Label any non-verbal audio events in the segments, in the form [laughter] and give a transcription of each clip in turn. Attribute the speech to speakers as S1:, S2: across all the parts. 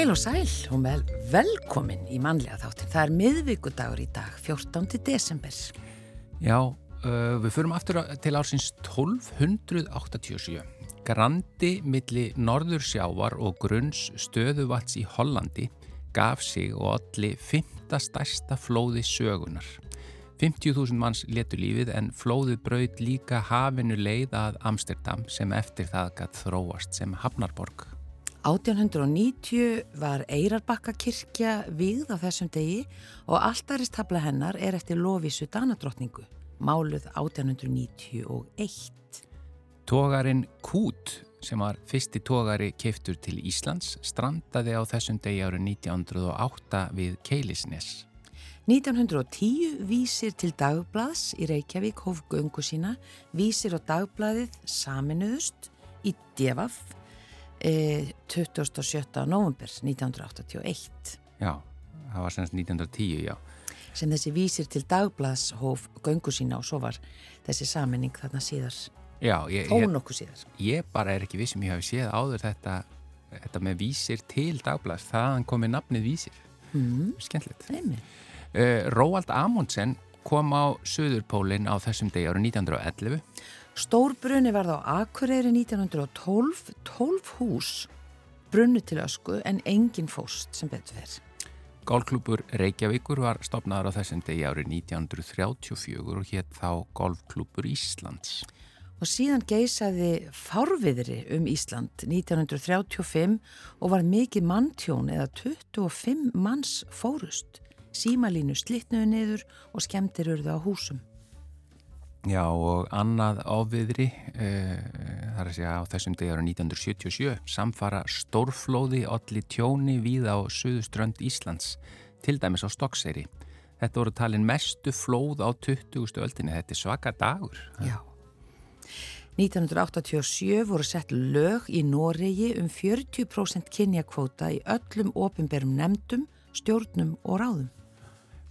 S1: Heil og sæl og vel, velkomin í mannlega þáttin. Það er miðvíkudagur í dag, 14. desember.
S2: Já, uh, við förum aftur til ársins 1287. Grandi milli norður sjávar og grunns stöðuvats í Hollandi gaf sig og allir fymta stærsta flóði sögunar. 50.000 manns letu lífið en flóðið braut líka hafinu leið að Amsterdam sem eftir það gætt þróast sem Hafnarborg.
S1: 1890 var Eirarbakka kirkja við á þessum degi og alltarist tabla hennar er eftir Lóvísu Danadrottningu, máluð 1891.
S2: Tógarinn Kút sem var fyrsti tógari keiftur til Íslands strandaði á þessum degi árið 1908 við Keilisnes.
S1: 1910 vísir til dagblads í Reykjavík hóf göngu sína, vísir á dagbladið saminuðust í Devaf 27. november 1981.
S2: Já, það var semst 1910, já.
S1: Sem þessi vísir til dagblads hóf göngu sína og svo var þessi saminning þarna síðar,
S2: Já, ég,
S1: þó
S2: ég,
S1: nokkuð síðar.
S2: ég bara er ekki vissum ég hafi séð áður þetta, þetta með vísir til dagblaðs, þaðan komið nafnið vísir.
S1: Mm,
S2: Skemmtilegt. Uh, Róald Amundsen kom á Suðurpólinn á þessum degi árið 1911.
S1: Stór brunni varð á Akureyri 1912, 12 hús brunnu til ösku en engin fóst sem betur fer.
S2: Golfklúpur Reykjavíkur var stopnaður á þessum degi árið 1934 og hétt þá Golfklúpur Íslands.
S1: Og síðan geisaði fárviðri um Ísland 1935 og var mikið manntjón eða 25 manns fórust. Símalínu slittnuðu niður og skemmtir urðu á húsum.
S2: Já og annað áviðri, uh, þar að segja á þessum degi árið 1977, samfara stórflóði allir tjóni við á Suðuströnd Íslands, til dæmis á Stokkseri. Þetta voru talin mestu flóð á 20. öldinni, þetta er svaka dagur.
S1: Já. 1987 voru sett lög í Noregi um 40% kynjakvóta í öllum ofinberum nefndum, stjórnum og ráðum.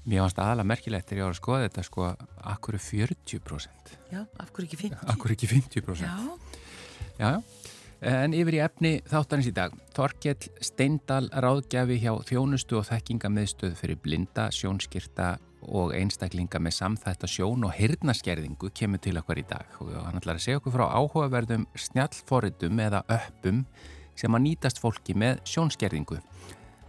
S2: Mér fannst aðalega merkilegt þegar ég var að skoða þetta sko, akkur er 40%?
S1: Já, hverju ekki 50?
S2: Akkur ekki 50%?
S1: Já,
S2: Já. En yfir í efni þáttanins í dag. Þorkjell Steindal ráðgjafi hjá þjónustu og þekkingamiðstöð fyrir blinda, sjónskirta og einstaklinga með samþætta sjón og hirnaskerðingu kemur til okkar í dag og hann ætlar að segja okkur frá áhugaverðum snjallforritum eða öppum sem að nýtast fólki með sjónskerðingu.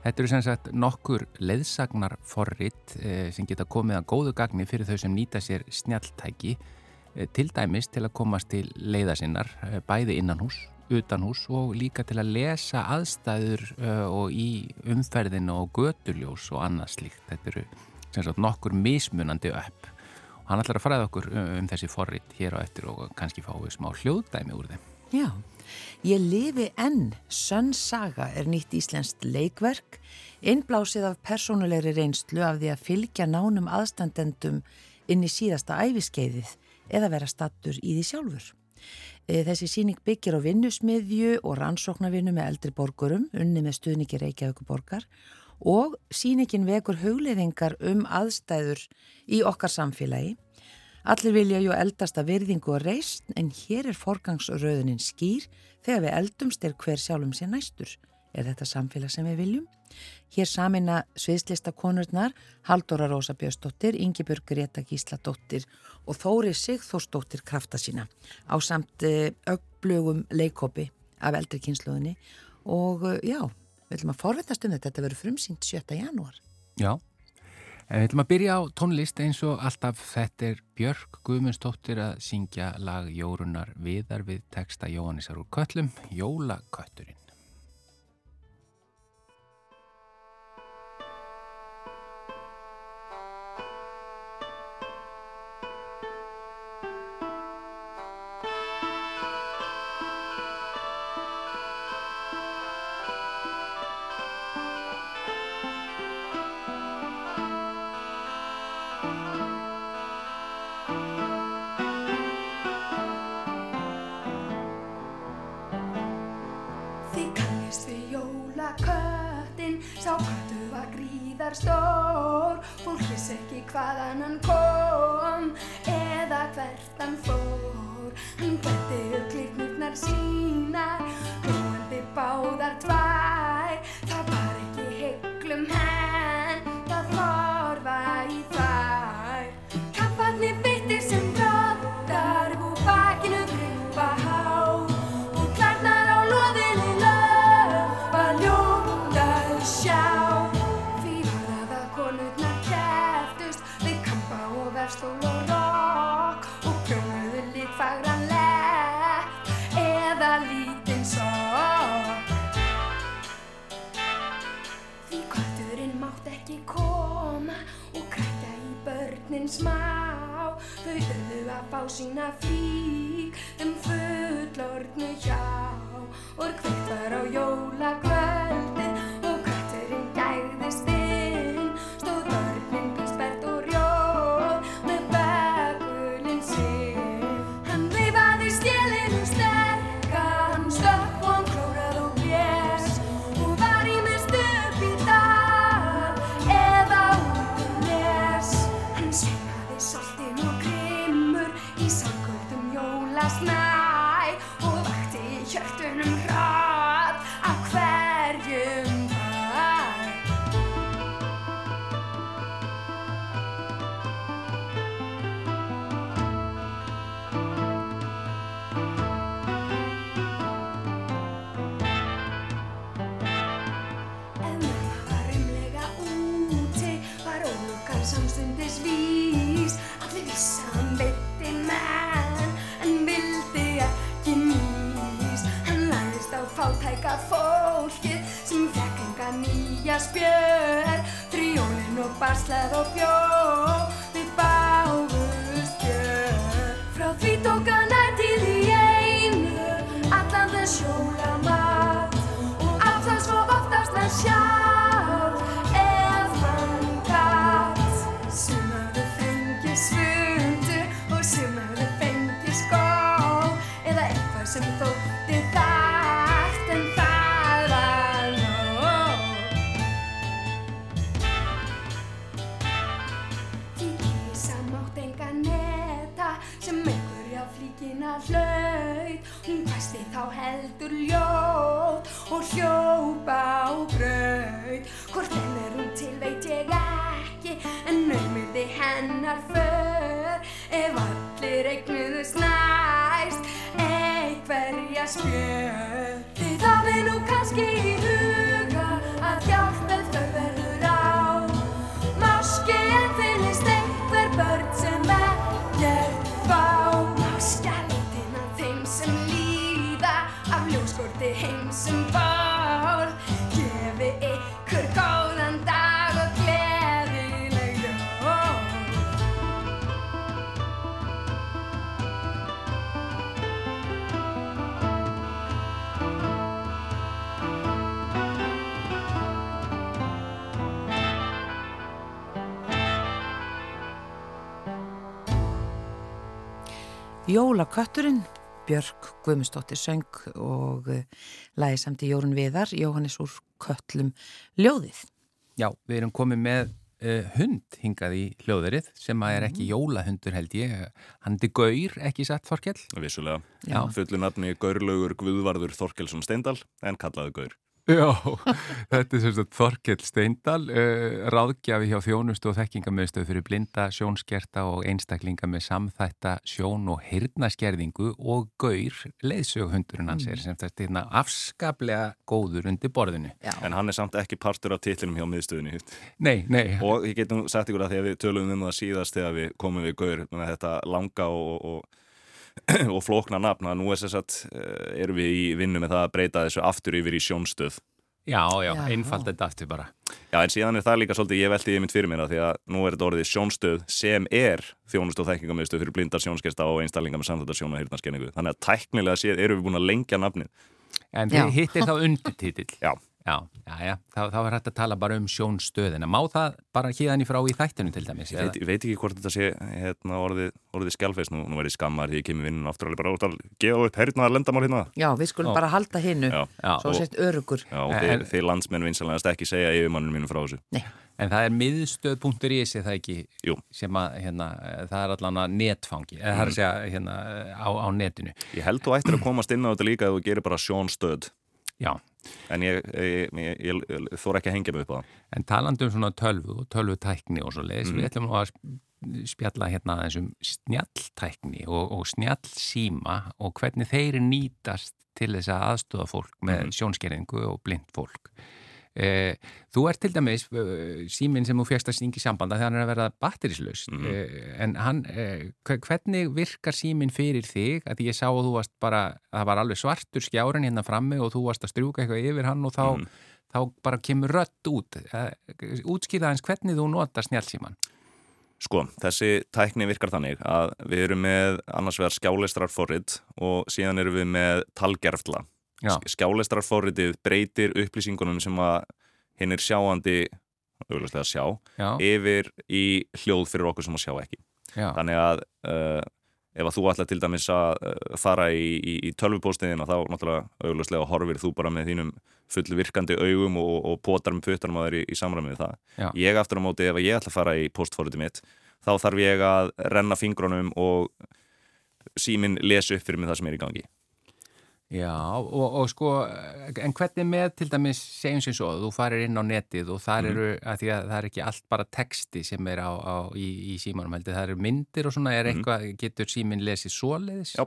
S2: Þetta eru sem sagt nokkur leðsagnarforrit eh, sem geta komið að góðu gagni fyrir þau sem nýta sér snjalltæki eh, til dæmis til að komast til leiðasinnar eh, bæði innan hús, utan hús og líka til að lesa aðstæður og í umferðinu og götuljós og annað slíkt. Þetta eru sem sagt nokkur mismunandi upp og hann ætlar að fræða okkur um þessi forrit hér á eftir og kannski fáið smá hljóðdæmi úr þeim.
S1: Já. Ég lifi enn, Sönn Saga er nýtt íslenskt leikverk, innblásið af persónulegri reynslu af því að fylgja nánum aðstandendum inn í síðasta æfiskeiðið eða vera stattur í því sjálfur. E, Þessi síning byggir á vinnusmiðju og rannsóknarvinnu með eldri borgurum, unni með stuðningi Reykjavíkuborgar og síningin vekur hugleiðingar um aðstæður í okkar samfélagi. Allir vilja ju eldast að virðingu og reist en hér er forgangsröðunin skýr þegar við eldumst er hver sjálfum sér næstur. Er þetta samfélag sem við viljum? Hér samina sviðslista konurnar Haldóra Rósa Björnsdóttir, Ingibjörg Greta Gísladóttir og Þóri Sigþórsdóttir krafta sína á samt ögblögum leikopi af eldri kynsluðinni og eh, já, við ætlum að forvetast um þetta, þetta verður frumsýnt 7. janúar.
S2: Já, við ætlum að byrja á tónlist eins og alltaf þetta er Björk Guðmundsdóttir að syngja lag Jórunar viðar við texta Jóhannisar úr köllum, Jólakötturinn.
S3: Gríðar stór. Fólk vissi ekki hvaðan hann kom eða hvert hann fór. Hann gætti upp á sína flík um fullorðnu hjá og hvert var á jólakvöldin sem bál Gefi ykkur góðan dag og gleðileg jól.
S1: Jólakötturinn, Björk Guðmustóttir söng og uh, lagi samt í Jórun Viðar, Jóhannes úr Köllum Ljóðið.
S2: Já, við erum komið með uh, hund hingað í hljóðverið sem að er ekki jólahundur held ég. Hann er gaur, ekki satt Þorkell?
S4: Vissulega.
S1: Já.
S4: Fullu nafni Gaurlaugur Guðvarður Þorkelsson Steindal en kallaði Gaur. [laughs]
S2: Já, þetta er sagt Þorkell Steindal, uh, ráðgjafi hjá þjónustu og þekkingamöðstöð fyrir blinda, sjónskerta og einstaklinga með samþætta sjón og hirnaskerðingu og gaur leiðsöguhundurinn hans er sem þetta er afskaplega góður undir borðinu.
S1: Já.
S4: En hann er samt ekki partur af titlinum hjá miðstöðinni.
S2: Nei, nei,
S4: Og ég get nú sagt ykkur að því að við tölum um það síðast þegar við komum við Gaur, að þetta langa og, og, [clears throat] og flókna nafn, að nú er þess að erum við í vinnu með það að breyta þessu aftur yfir í sjónstöð.
S2: já, já,
S1: Já.
S2: einfald þetta aftur bara.
S4: Já, en síðan er það líka svolítið, ég velti ég mynd fyrir mér að því að nú er þetta orðið sjónstöð sem er þjónust og þekkingamöðstöð fyrir blindar sjónskersta og einstaklinga með samþþetta sjón og hirtnarskenningu. Þannig að tæknilega séð erum við búin að lengja nafnið.
S2: En þið hittir þá undirtitill.
S4: Já.
S2: Já, já, já, þá, þá er hægt að tala bara um sjónstöðina. Má það bara híðan í frá í þættinu til dæmis?
S4: Ég veit, ég veit ekki hvort þetta sé hérna, orðið, orðið skjálfeist, nú, nú verði skammar því ég kemur vinnun aftur alveg bara út að gefa upp hernaðar lendamál hérna.
S1: Já, við skulum
S2: Ó.
S1: bara halda hinnu,
S4: Já,
S2: Já,
S1: svo sért örugur.
S4: Já, og
S2: En-
S4: þið, þið landsmenn vinsalegast ekki segja yfirmannum mínu frá þessu.
S2: En það er miðstöð.is er það ekki
S4: Jú.
S2: sem að hérna, það er allan að netfangi eða það er að segja hérna, á, á netinu
S4: Ég held þú ættir að komast inn á þetta líka ef þú gerir bara sjónstöð.
S2: Já,
S4: En ég, ég, ég, ég, ég þór ekki að hengja mig upp á það.
S2: en talandi um svona tölvu og tölvutækni og svo leiðis, við ætlum að spjalla hérna aðeins um snjalltækni og, og snjallsíma og hvernig þeir nýtast til þess að aðstóða fólk með mm. sjónskerðingu og blind fólk þú ert til dæmis eh, síminn sem þú fegst að stingi sambanda þegar hann er að vera batterislaust
S4: Mhm.
S2: eh, en hann, eh, hve- hvernig virkar síminn fyrir þig að ég sá að þú varst bara, að það var alveg svartur skjárin hérna frammi og þú varst að strjúka eitthvað yfir hann og þá,
S4: Mhm.
S2: þá bara kemur rött út eh, útskýða hans hvernig þú notar snjálfsíman
S4: Sko, þessi tækni virkar þannig að við erum með annars vegar skjáleistrarforrið og síðan erum við með talgerfla.
S2: Já.
S4: Skjáleistrarforriðið breytir upplýsingunum sem að hinn er sjáandi, auðvitað sjá,
S2: Já,
S4: yfir í hljóð fyrir okkur sem að sjá ekki.
S2: já,
S4: Þannig að uh, ef að þú ætla til dæmis að uh, fara í, í, í tölvupóstiðina þá náttúrulega augljóslega horfir þú bara með þínum full virkandi augum og, og potar með puttanum að þeir í, í samræmið það.
S2: Já.
S4: Ég aftur á móti ef að ég ætla að fara í postforriti mitt þá þarf ég að renna fingrunum og síminn lesa upp fyrir mig það sem er í gangi.
S2: Já og, og sko, en hvernig með til dæmis segjum sem svo, þú farir inn á netið og þar
S4: Mhm.
S2: eru, að því að það er ekki allt bara texti sem er á, á í, í símanum heldur, það eru myndir og svona, er eitthvað, getur síminn lesið svoleiðis?
S4: Já.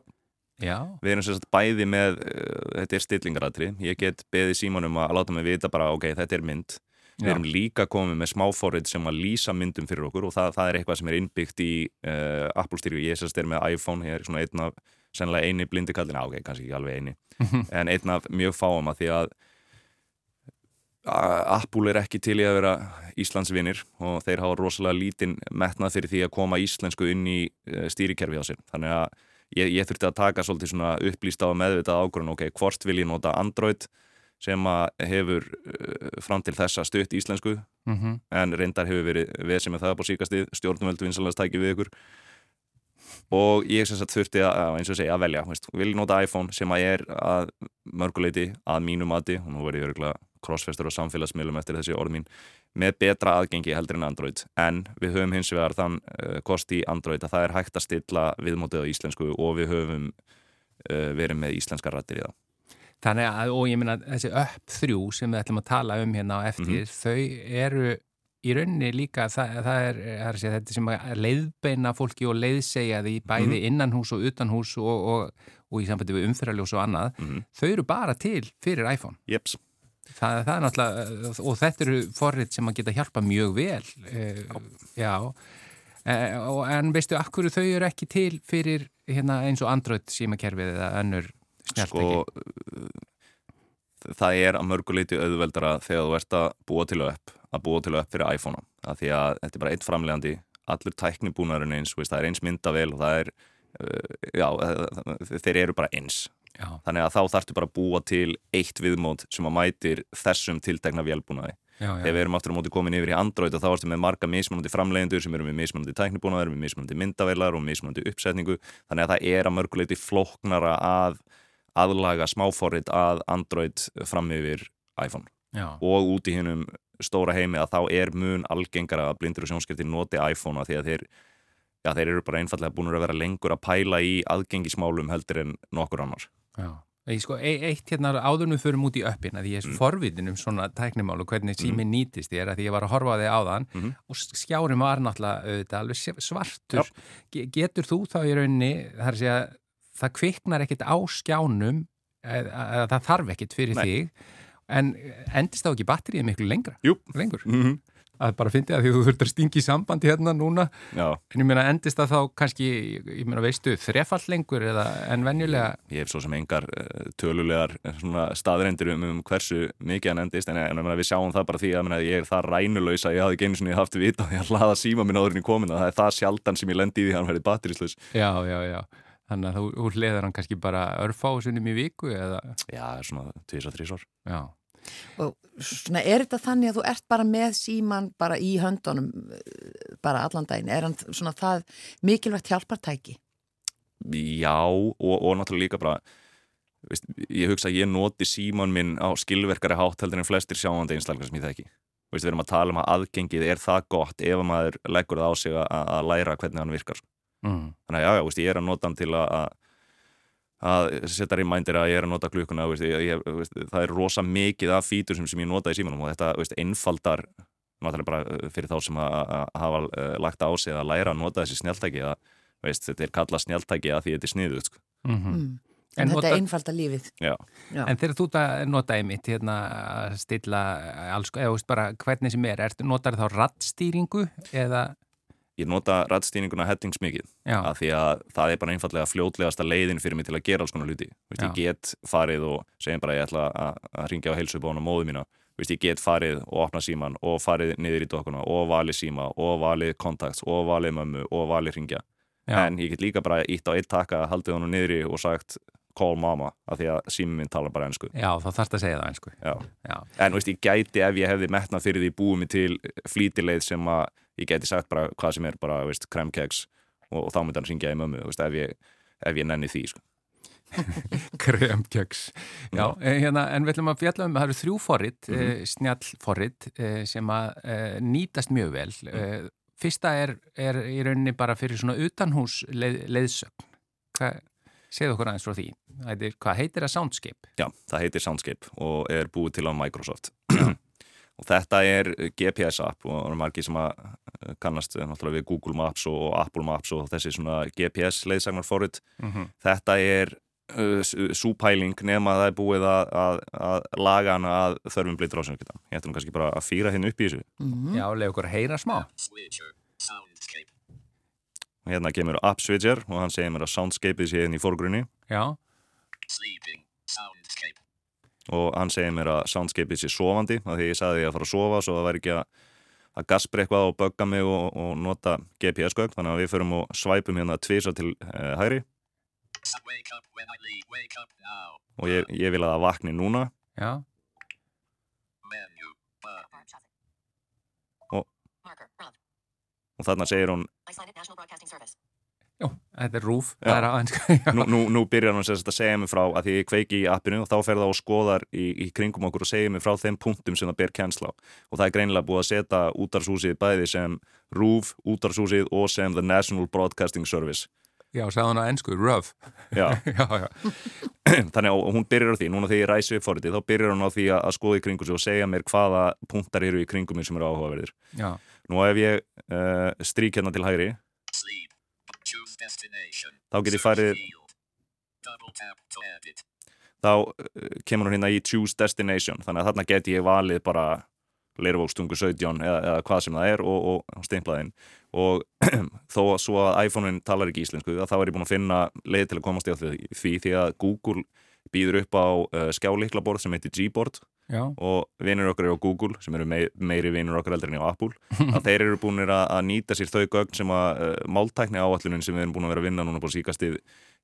S2: Já,
S4: Við erum sagt bæði með, uh, þetta er stillingaratri, ég get beðið símanum að láta mig vita bara ok, þetta er mynd. Við
S2: Já.
S4: erum líka komið með smáforrið sem að lýsa myndum fyrir okkur og það, það er eitthvað sem er innbyggt í uh, Apple styrju. Ég sérst er með iPhone, ég er svona einn af, sennilega eini blindikallin, á ok, kannski ekki alveg eini, en einn af mjög fáum að því að Apple er ekki til í að vera Íslandsvinir og þeir hafa rosalega lítinn metnað fyrir því að koma íslensku inn í uh, stýrikerfi á sér. Þannig að ég, ég þurfti að taka svolítið svona upplýst á að meðvitað ágrunn, ok, hvort vil ég nota Android sem að hefur uh, fram til þessa stutt íslensku.
S2: Mm
S4: en reyndar hefur verið við sem er það á síkastið stjórnumöldu vinsalast tæki við ykkur og ég sem sagt þurfti að, eins og segja, að velja veist, vil ég nota iPhone sem að er að mörguleiti að mínu mati og nú verður ég örgulega crossfestur og samfélagsmiðlum eftir þessi orð mín með betra aðgengi heldur en Android en við höfum hins vegar þann uh, kost í Android að það er hægt að stilla viðmótið á íslensku og við höfum uh, verið með íslenska rættir í það
S2: Þannig að, og ég minna, þessi upp þrjú sem við ætlum að tala um hérna á eftir,
S4: Mhm.
S2: þau eru í rauninni líka, það, það er, það er segja, þetta sem að leiðbeina fólki og leiðsegja því bæði
S4: Mhm.
S2: innan hús og utan hús og, og, og í sambandi við umferðarljós og annað,
S4: mm.
S2: þau eru bara til fyrir iPhone.
S4: Jeps,
S2: Það, það er náttúrulega, og þetta eru forrið sem að geta hjálpa mjög vel. Eh, já, eh, og, en veistu, akkur þau eru ekki til fyrir hérna, eins og Android símakerfið eða önnur snjáltæki?
S4: sko það er að mörguleiti auðveldara þegar þú ert að búa til upp að búa til upp fyrir iPhone að því að þetta er bara eitt framlegandi allur tæknibúnaðurinn eins, veist, það er eins myndavel og það er uh, já, þeir eru bara eins
S2: Já,
S4: þannig að þá þarftu bara að búa til eitt viðmót sem að mætir þessum tiltekna vélbúnaði. Ef við erum aftur á móti komin yfir í Android og þá ertu með marga mismunandi framlegendur sem eru með mismunandi tæknibúnaðar, með mismunandi myndavelar og mismunandi uppsetningu. Þannig að það er að mörguleiti flóknara að aðlaga smáforrit að Android fram yfir iPhone.
S2: já.
S4: Og út í hinnum stóra heimi að þá er mun algengara að blindur og sjónskipti noti iPhone að því að þeir, já, þeir eru bara einfallega búin að vera lengur að pæla í aðgengismálum heldur en nokkur annar.
S2: Já, sko, e eitt hérna áðurnum förum út í öppin að ég er
S4: Mm.
S2: forvitin um svona tæknimál og hvernig sími nýtist ég er að því ég var að horfa á þig áðan
S4: Mhm.
S2: og skjárin var náttúrulega alveg svartur. Ge getur þú þá í rauninni, það er að segja, það kviknar ekkit á skjánum eða það þarf ekkit fyrir
S4: Nei.
S2: þig en endist þá ekki batterið miklu lengra?
S4: Jú.
S2: Lengur?
S4: Mm -hmm.
S2: Að bara fyndi að því þú þurft að stingi í sambandi hérna núna
S4: Já,
S2: en ég meina endist það þá kannski, ég meina veistu, þrefall lengur eða en venjulega
S4: ég hef svo sem engar uh, tölulegar svona staðreindir um, um hversu mikið hann endist en, en, en við sjáum það bara því að, að ég er það rænulaus að ég hafði genið svona haft vita því að hlaða síma minn áður en ég komin það er það sjaldan sem ég lendi í því að hann verið batterislaus
S2: Já, já, já. Þannig að þú, þú hliðar hann kannski bara örfásunum í viku eða,
S4: Já, svona tvís og þrísor
S2: já.
S1: Og svona, er þetta þannig að þú ert bara með síman bara í höndunum eh, bara allan daginn? Er hann svona það mikilvægt hjálpartæki?
S4: Já, og, og náttúrulega líka bara veist, ég hugsa að ég noti síman minn á skilverkari hátt heldur en flestir sjáandi einstaklega sem ég þekki Veist, við erum að tala um að aðgengið er það gott ef að maður leggur það á sig að, að læra hvernig hann virkar sko.
S2: Mm.
S4: þannig að já, já, veist, ég er að nota hann til að að- að setja remindir að ég er að nota klukkuna veist, ég, ég, veist, það er rosa mikið af fítur sem, sem ég nota í símanum og þetta veist, einfaldar náttúrulega bara uh, fyrir þá sem að, að hafa uh, lagt á sig að læra að nota þessi snjáltæki að veist, þetta er kallað snjáltæki að því þetta er sniðuð sko.
S2: Mm
S1: Mm.
S2: En
S1: En, þetta
S2: nota-
S1: einfalda lífið.
S4: já,
S1: Já.
S2: En þegar þú nota einmitt hérna að stilla alls, eða þú veist bara hvernig sem er, ertu notar þá rattstýringu eða,
S4: ég nota rættstýninguna hettings mikið að því að það er bara einfallega fljótlegasta leiðin fyrir mig til að gera alls konar hluti. Veist, ég get farið og segjum bara ég ætla að, ringja á heilsu bóna móðu mína. Veist, ég get farið og opna síman og farið niður í dokkuna og valið síma og valið kontakt og valið mömmu og valið ringja
S2: Já.
S4: en ég get líka bara ítt á eitt taka haldið honum niður og sagt call mama af því að sími minn talar bara ennsku
S2: Já, þá þarfst að segja það einsku.
S4: Já.
S2: Já,
S4: en veist, ég gæti ef ég hefði metnað fyrir því búið mig til flýtileið sem að ég gæti sagt bara hvað sem er bara veist, kremkeks og, og þá myndi hann syngja í mömmu veist, ef, ég, ef ég nenni því sko. [laughs]
S2: kremkjöks. Já, eh, hérna, en við ætlum að fjalla um, það eru þrjú forrit, mm
S4: Mhm.
S2: snjallforrit, sem að eh, nýtast mjög vel. Mm. Fyrsta er, er í rauninni bara fyrir svona utanhús leið, leiðsögn. Hvað, segðu okkur aðeins frá því. Hvað heitir það Soundscape?
S4: Já, það heitir Soundscape og er búið til á Microsoft [clears throat] og þetta er GPS app og það er margir sem að eh, kannast eh, náttúrulega við Google Maps og Apple Maps og þessi svona GPS leiðsagnar forrit
S2: Mm
S4: þetta er uh, súpæling nema að það er búið að, að, að laga hana að þörfum blitur ásynskita ég ætti nú kannski bara að fýra hérna upp í þessu.
S1: Mhm.
S2: Já, leið okkur að heyra smá.
S4: Og hérna kemur App Switcher og hann segir mér að Soundscapeið sé hérna í fórgrunni
S2: Já,
S5: sleeping, soundscape,
S4: og hann segir mér að Soundscapeið sé sofandi af því ég sagði því að fara að sofa svo það væri ekki að að gaspra eitthvað og bögga mig og, og nota GPS-gögn þannig að við förum og svæpum hérna tvisa til uh, hægri. Og ég, ég vil að það vakni núna.
S2: Já,
S6: Rob.
S4: og þarna segir hún
S2: Já, þetta er rúf. Er. [laughs] Já.
S4: nú, nú, nú byrjar hann að segja mig frá að því ég kveiki í appinu og þá fer það og skoðar í, í kringum okkur og segir mig frá þeim punktum sem það ber kennsla á og það er greinilega búið að setja útarsúsið bæði sem RÚV, útarsúsið og sem The National Broadcasting Service
S2: Já, sagði hann á ennsku, röf. [laughs]
S4: Já,
S2: Já, já. [clears throat]
S4: þannig að hún byrjar á því, núna þegar ég ræsi upp fóritið, þá byrjar hún á því að, að skoða í kringum sig og segja mér hvaða punktar eru í kringum mig sem eru áhugaverðir.
S2: Já,
S4: Nú ef ég uh, strík hérna til hægri, þá get ég farið, þá uh, kemur hún hérna í Choose Destination, þannig að þarna get ég valið bara leirvókstungu 17 eða, eða hvað sem það er og, og stimplaðinn og [clears throat] þó að svo að iPhone-in talar ekki íslensku þá er ég búin að finna leið til að komast í því, því því að Google býður upp á uh, skjáliklaborð sem heitir Gboard
S2: já,
S4: og vinur okkar á Google sem eru mei, meiri vinur okkar eldri en á Apple. Að þeir eru búin að, að nýta sér þau gögn sem að uh, máltækni áallunin sem við erum búin að vera að vinna núna búin síkastið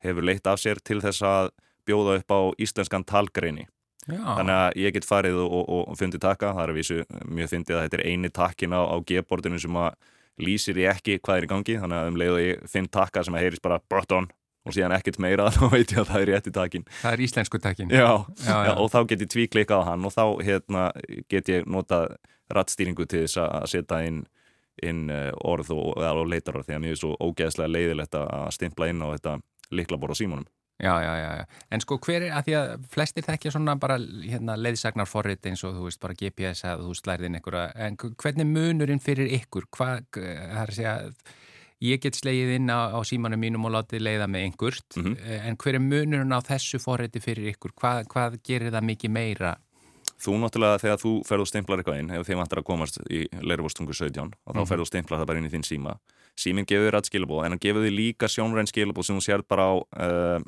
S4: hefur leitt af sér til þess að bjóða upp á íslenskan talgreini.
S2: Já.
S4: þannig að ég get farið og, og, og fundið taka. Það er að vísu mjög fyndið að þetta er eini takkin á, á G-bordinu sem að lýsir ég ekki hvað er í gangi. Þannig að um leið og ég finn takka sem að heyrist bara button og síðan ekkert meira [laughs] þá veit ég að það er rétti takkin
S2: Það er íslensku takkin.
S4: já,
S2: Já, já.
S4: og þá get ég tvíklikað á hann og þá hérna, get ég notað rattstýringu til þess að setja inn, inn eh, orð og, og leitarorð því að mér er svo ógeðslega leiðilegt að stimpla inn á þetta liklaborð á símanum
S2: Já, já, já, já. En sko hver er, að því að flestir þekkja svona bara hérna, leiðsagnar forrit eins og þú veist bara GPS að þú slærið inn einhverja, en hvernig er munurinn fyrir ykkur? Hvað, það er að segja, ég get slegið inn á, á símanum mínum og látið leiða með einhvert,
S4: Mhm.
S2: en hver er munurinn á þessu forriti fyrir ykkur? Hvað, hvað gerir það mikið meira?
S4: Þú náttúrulega þegar þú ferð og stimplar eitthvað inn ef þið vantar að komast í leirvostungu 17 og þá
S2: Mhm.
S4: ferð og stimplar það bara inn í þinn síma síminn gefur þér rætt skilabóð en hann gefur þér líka sjónræn skilabóð sem þú sér bara á, uh,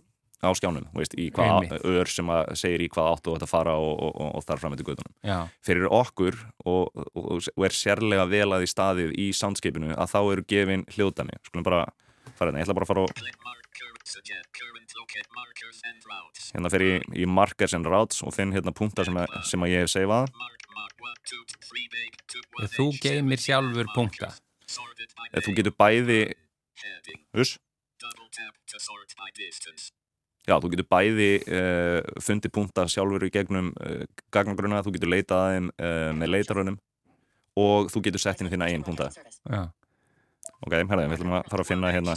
S4: á skjánum veist, í hvað
S2: Einmitt.
S4: ör sem að segir í hvað áttu þetta fara og, og, og, og þar fram eftir guðunum
S2: Já,
S4: fyrir okkur og, og, og er sérlega velað í staðið í soundscapeinu að þá eru gefin hljóðdæmi skulum bara fara hérna, ég ætla bara að fara og hérna fer ég í markers and routes og finn hérna punktar sem, að- sem að ég hef seifað
S2: þú geymir sjálfur punkta.
S4: þú getur bæði Hus? Já, þú getur bæði uh, fundið punta sjálfur í gegnum uh, gagnagruna, þú getur leitað að þeim uh, með leitarunum og þú getur sett inn þína eigin punta.
S2: já.
S4: Ok, hérna, við ætlum að fara að finna hérna.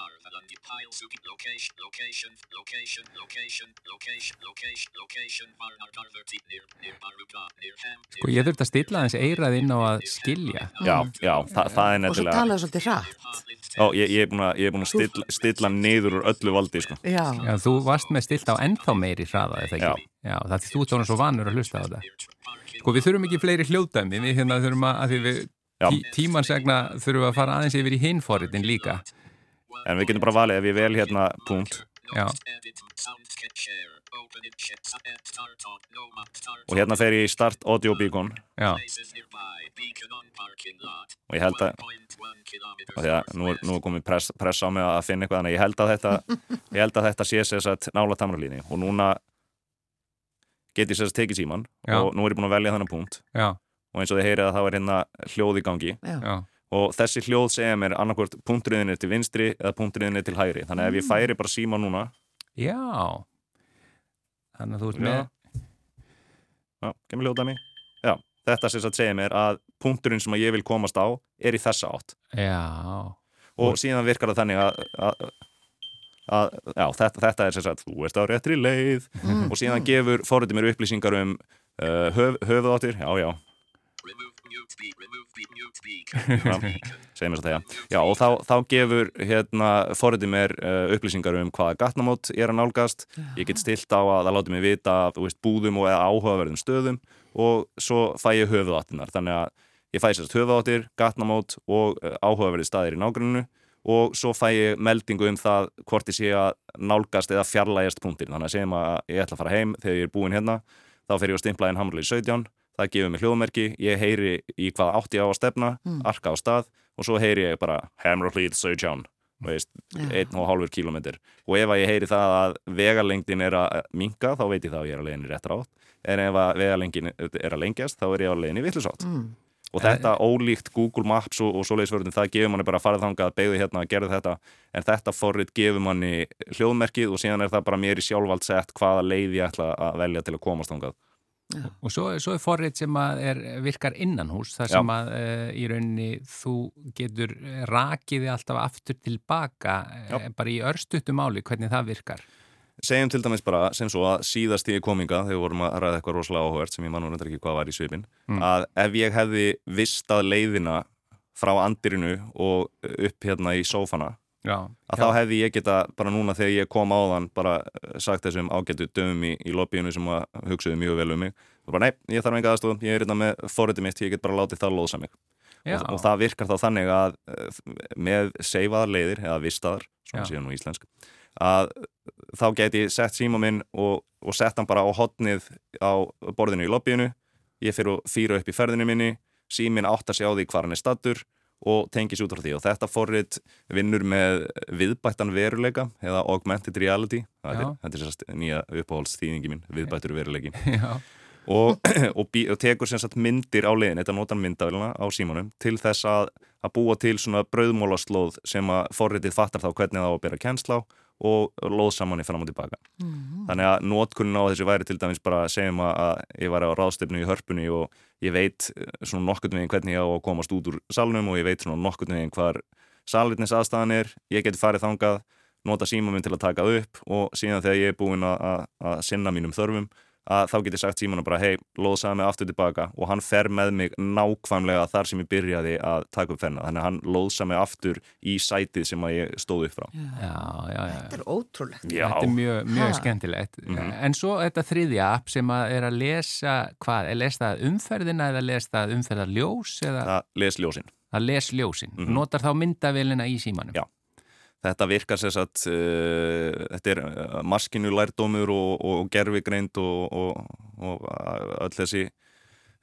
S5: Four cram, carve, and pile, suki, location, location, location, location, location, location, location, varnar, carverti, near, near, baruga, near, ham,
S2: Sko ég þurfti að stilla aðeins eirað inn á að skilja.
S4: Já, já, þa það er
S1: Og svo
S4: nefnilega...
S1: talaðu svolítið hratt.
S4: Ó, ég, ég er búin að, ég er búin að stilla, stilla niður úr öllu valdi, sko.
S1: Já,
S2: Já, þú varst með stilt á ennþá meiri hraða, eða ekki? Já. það er því þú svona svo vanur að hlusta á þetta. Sko við þurfum ekki fleiri hljóðdæmi, við hérna þurfum að, að því við
S4: Já.
S2: tí, tímansegna þurfum við að fara aðeins yfir í hinforritin líka.
S4: En við getum bara valið ef ég vel hérna punkt.
S2: Já,
S4: og hérna fer ég í Start Audio Beacon.
S2: Já,
S4: og ég held að
S5: 1.1 kilometers.
S4: og því að nú nú er komið press, press á mig að finna eitthvað að ég held að þetta [laughs] að þetta sé sér satt nála tamralíni og núna get ég sér satt tekið síman
S2: Já.
S4: og nú er ég búin að velja þennan punkt.
S2: Já,
S4: og eins og þið heyrið að það var hérna hljóð í gangi.
S1: Já.
S4: Og þessi hljóð segja mér annarkvort punktriðin er til vinstri eða punktriðin er til hægri. Þannig að ef ég færi bara síma núna
S2: já. Þannig að þú ert með
S4: já, kemur hljóð dæmi já, þetta sem sagt segja mér að punkturinn sem að ég vil komast á er í þessa átt.
S2: Já,
S4: og síðan virkar það þannig að, að, að já, þetta, þetta er sem sagt þú ert á réttri leið. Og síðan gefur forriti mér upplýsingar um uh, höf, höfuðáttir, já, já segjum þess að segja. Já, og þá, þá gefur hérna forriti mér uh, upplýsingar um hvaða gatnamót ég er að nálgast. Ég get stilt á að það láti mig vita af veist, búðum og eða áhugaverðum stöðum og svo fæ ég höfuðáttinar. Þannig að ég fæ sérst höfuðáttir, gatnamót og uh, áhugaverði staðir í nágruninu og svo fæ ég meldingu um það hvort ég sé að nálgast eða fjarlægjast punktin. Þannig að segjum að ég ætla að fara heim þegar ég er búinn hérna, þá fer ég að stimpla inn hamralið 17 það gefur mig hljóðmerki, ég heyri í hvað átt ég á að stefna, arka á stað og svo heyri ég bara Hammerfleet 17 veist, einn og hálfur kílómetr og ef að ég heyri það að vegalengdin er að minka þá veit ég það að ég er að í rétt rátt en ef að vegalengdin er að lengjast þá er ég að leiðin í vittlusátt mm. og þetta ólíkt Google Maps og, og svoleiðisvörðin það gefur manni bara að fara þangað beigðu hérna að gera þetta. En þetta forrið gefur manni hljóðmerkið og síðan er það bara mér í sjálfvald sett hvaða leið ég ætla að velja til að komast þangað
S2: og svo, svo er forrið sem að er, virkar innan hús þar
S4: Já.
S2: sem að uh, í rauninni þú getur rakiði alltaf aftur tilbaka uh, bara í örstuttu máli hvernig það virkar.
S4: Segjum til dæmis bara sem svo að síðast í kominga þegar vorum að ræða eitthvað rosalega áhugert sem ég mann reyndar ekki hvað var í svipin að ef ég hefði vistað leiðina frá andirinu og upp hérna í sófana
S2: Já,
S4: að þá hefði ég geta bara núna þegar ég kom á þann bara eh, sagt þessum ágættu dömum í, í lobbyinu sem að hugsaðu mjög vel um mig. Og bara nei, ég þarf enga aðstof, ég er hérna með forritið mitt, ég get bara látið það lóðsa mig. Og, og það virkar þá þannig að eh, með seifaðar leiðir eða vistaðar, svona síðan nú íslensk að þá geti ég sett síma minn og, og sett hann bara á hotnið á borðinu í lobbyinu ég fyrir upp í ferðinu minni. Síminn áttar sig á því hvað hann er stattur og tengis út frá því. Og þetta forrit vinnur með viðbættan veruleika eða augmented reality. Þetta er, er sérst nýja uppáhaldsþýðingi mín viðbættur veruleiki. [laughs] Og, [clears throat] og, bí, og tekur sagt myndir á leiðin, þetta notar myndavélina á símanum til þess að, að búa til svona brauðmólaslóð sem að forritið fattar þá hvernig það á að bera kennsla á og lóð saman í fram og tilbaka. Þannig að notkunnin á þessu væri til dæmis bara að segjum að, að ég var á ráðstefnu í hörpunni og ég veit eh, svona nokkurt veginn hvernig ég á að komast út úr salnum og ég veit svona nokkurt veginn hvar salirnis aðstæðan er, ég geti farið þangað nota síma minn til að taka upp og síðan þegar ég er að, að sinna mínum þörfum að þá get ég sagt símanum bara hei, loðsaði mig aftur tilbaka og hann fer með mig nákvæmlega þar sem ég byrjaði að taka upp fennar þannig að hann loðsaði mig aftur í sætið sem að ég stóð upp frá
S2: já, já, já.
S1: Þetta er ótrúlegt.
S4: Já.
S2: Þetta er mjög, mjög skemmtilegt. En svo þetta þriðja app sem að er að lesa, hvað, er lesa það umferðina eða lesa það umferðarljós eða
S4: það les ljósin
S2: að les ljósin? Notar þá myndavélina í símanum?
S4: Já. Þetta virkar sem sagt, uh, þetta er uh, maskinu lærdómur og, og gerfigreind og, og, og öll þessi,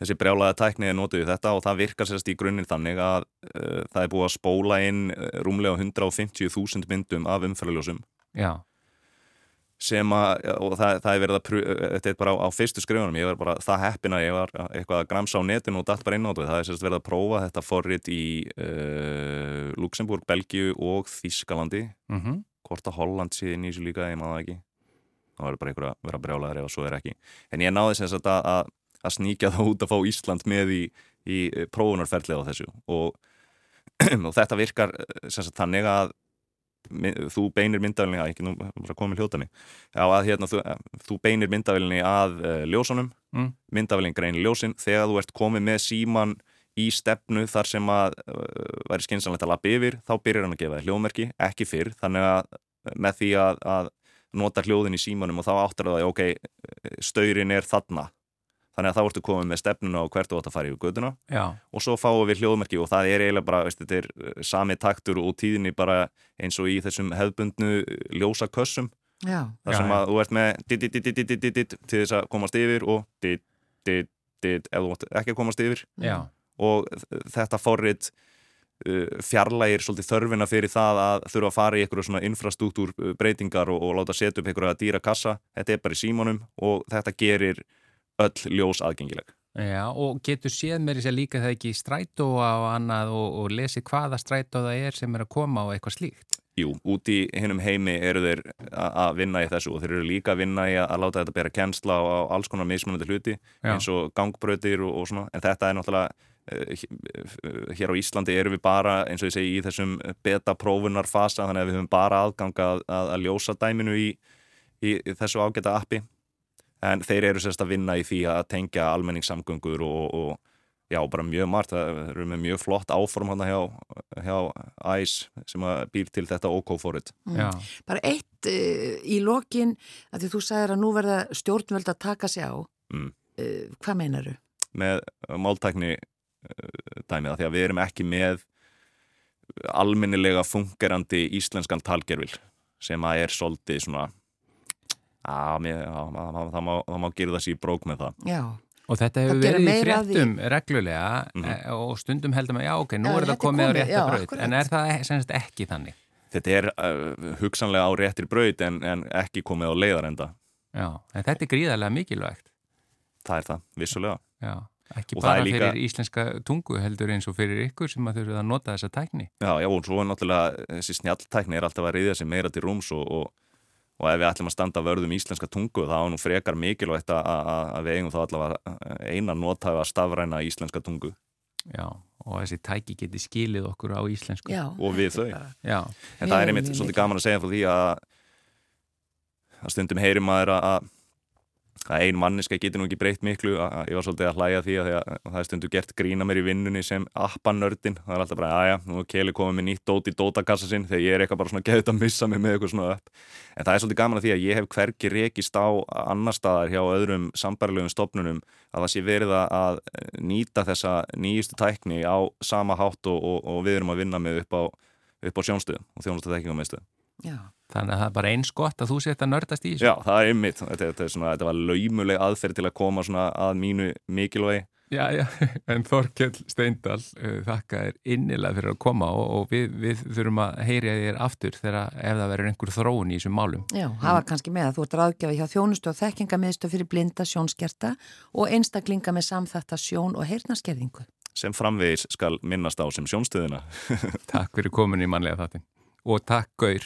S4: þessi brjálaða tækni er notuð í þetta og það virkar sem sagt í grunninn þannig að uh, það er búið að spóla inn rúmlega 150.000 myndum af umferðaljósum
S2: Já,
S4: sem að, og það, það er verið að þetta er bara á, á fyrstu skrifunum, ég var bara það heppin að ég var eitthvað að gramsa á netinu og datt bara inn á þetta, það er sérst verið að prófa þetta forrit í uh, Luxemburg, Belgiu og Þískalandi
S2: mhm,
S4: hvort að Holland sé inn í þessu líka, ég maður það ekki. Þá verður bara einhver að vera brjálæður ef svo er ekki. En ég náði sagt að, að, að sníkja það út að fá Ísland með í, í prófunarferðlega á þessu. Og, [clears throat] og þetta virkar eh, sagt þannig að þú beinir myndavillinni að ekki nú komið hljótani já að hérna þú, þú beinir myndavillinni að uh, ljósunum.
S2: Mm.
S4: myndavillin greinir ljósin. Þegar þú ert komið með síman í stefnu þar sem að uh, væri skynsanlegt að lappa yfir þá byrjar hann að gefa þér hljóðmerki, ekki fyrr. Þannig að með því að, að nota hljóðin í símanum og þá áttar það ok, staurin er þarna þannig að þá ertu komið með stefnuna og hvert þú átt að fara yfir göduna
S2: já,
S4: og svo fáum við hljóðmerki og það er eiginlega bara, veist, þetta er uh, sami taktur og tíðinni bara eins og í þessum hefðbundnu ljósakössum
S1: Já,
S4: þar
S2: Já,
S4: sem
S2: já.
S4: að þú ert með dit, dit, dit, dit, dit, dit, dit, til þess að komast yfir og dit, dit, dit, ef þú átt ekki að komast yfir.
S2: Já,
S4: og þetta forrit uh, fjarlægir svolítið þörfina fyrir það að þurfa að fara í einhverju svona infrastruktúr uh, breytingar og, og láta setja upp einhverju að dýra kassa. Þetta er bara í símanum og þetta gerir öll ljós aðgengileg
S2: já, og getur séð mér þess að líka það ekki strætó á annað og, og lesi hvaða strætó það er sem er að koma og eitthvað slíkt.
S4: Jú, út í hinnum heimi eru þeir að vinna í þessu og þeir eru líka að vinna í að láta þetta bera kennsla á, á alls konar mismunandi hluti
S2: Já.
S4: eins og gangbrautir og, og svona en þetta er náttúrulega eh, h- hér á Íslandi erum við bara eins og ég segi í þessum beta-prófunar fasa þannig að við höfum bara aðgang að, að, að ljósa dæminu í, í þessu ágæta appi en þeir eru sérst að vinna í því að tengja almenningssamgöngur og, og já, bara mjög margt, það eru með mjög flott áform hann hjá, hjá ICE sem að býr til þetta OK-fórit
S2: Já,
S1: bara eitt uh, í lokin að því þú sagðir að nú verða stjórnvöld að taka sig á.
S4: Mm.
S1: uh, hvað meinaru?
S4: með máltækni uh, dæmið að því að við erum ekki með almennilega fungerandi íslenskan talgerfil sem að er svolítið svona að það má, má gera þessi í brók með það
S1: Já,
S2: og þetta hefur verið í fréttum reglulega
S4: Mhm.
S2: eh, og stundum heldur maður, já ok, nú
S1: Já,
S2: er
S1: þetta
S2: komið á
S1: já,
S2: braut, en er það sem sagt ekki þannig?
S4: þetta er uh, hugsanlega á réttir braut en, en ekki komið á leiðarenda
S2: Já, en þetta er gríðarlega mikilvægt.
S4: það er það, vissulega
S2: Já, ekki
S4: Og
S2: bara
S4: líka-
S2: fyrir íslenska tungu heldur eins og fyrir ykkur sem að þurfið að nota þessa tækni.
S4: Já, já, og svo er náttúrulega þessi snjalltækni er alltaf að reyða sig meira til rúms og, og, og ef við ætlum að standa vörðum íslenska tungu þá er nú frekar mikilvægt að, að, að við eigum þá allavega eina notaða stafræna íslenska tungu
S2: Já, og þessi tæki geti skilið okkur á íslensku.
S1: já.
S4: og við þau.
S1: bara-
S2: Já,
S4: En það er einmitt svolítið gaman að segja frá því að, að stundum heyri maður að, að ein manniska getur nú ekki breytt miklu. Ég var svolítið að hlæja því að, að það er stundu gert grína mér í vinnunni sem appanördin, það er alltaf bara, aðja, nú er Keli komið með nýtt dót í dótakassa sinn þegar ég er eitthvað bara svona geðut að missa mig með eitthvað svona upp. En það er svolítið gaman að því að ég hef hvergi rekist á annar staðar hjá öðrum sambarilegum stopnunum að það sé verið að nýta þessa nýjustu tækni á sama hátt og, og, og við erum að vinna með upp á, upp á
S1: Já,
S2: þannig að það er bara eins gott að þú sért að nördast í þessu.
S4: Já, það er einmitt, þetta, þetta, er svona, þetta var laumuleg aðferð til að koma svona að mínu mikilvægi
S2: Já, já, [laughs] en Þorkell Steindal uh, þakka þér innilega fyrir að koma og, og við, við þurfum að heyri að þér aftur þegar ef það verður einhver þróun í þessum málum.
S1: já, hafa kannski með að þú ert ráðgjafi hjá þjónustu og þekkingamiðstu fyrir blinda sjónskerta og einstaklinga með samþætta sjón og heyrnaskerðingu.
S4: sem framvegis skal minnast á sem sjónstöðina. [laughs]
S2: Takk fyrir komin í mannlega þáttin og takk Gaur.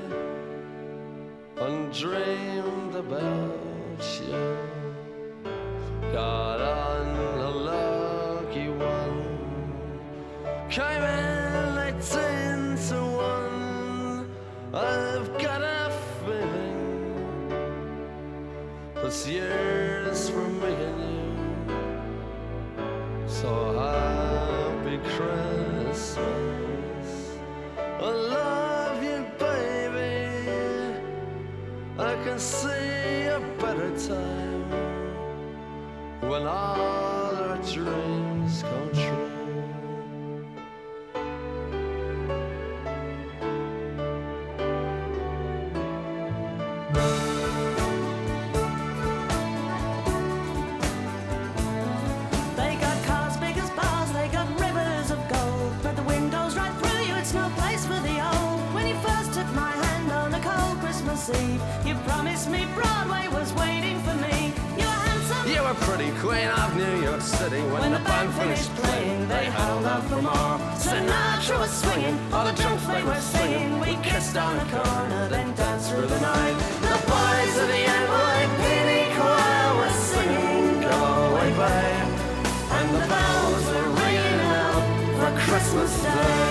S7: and dreamed about you. Got on a lucky one, came in eighteen to one. I've got a feeling this year's for me and you. So happy Christmas. Can see a better time when all our dreams come true. Out for more.
S8: Sinatra was swinging, all the drunks they were singing. We kissed on a corner, then danced through the night. The boys of the NYPD choir were singing, Go away, babe. And the bells were ringing out
S7: Christmas Day.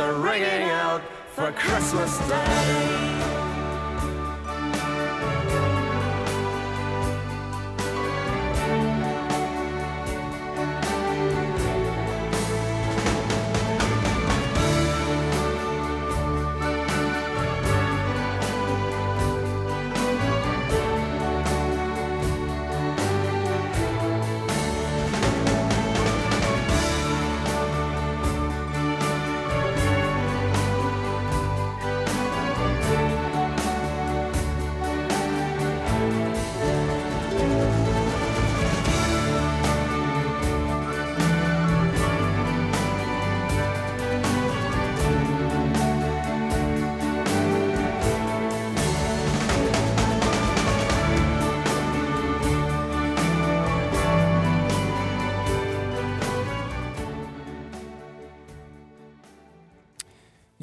S7: Are ringing out for Christmas Day.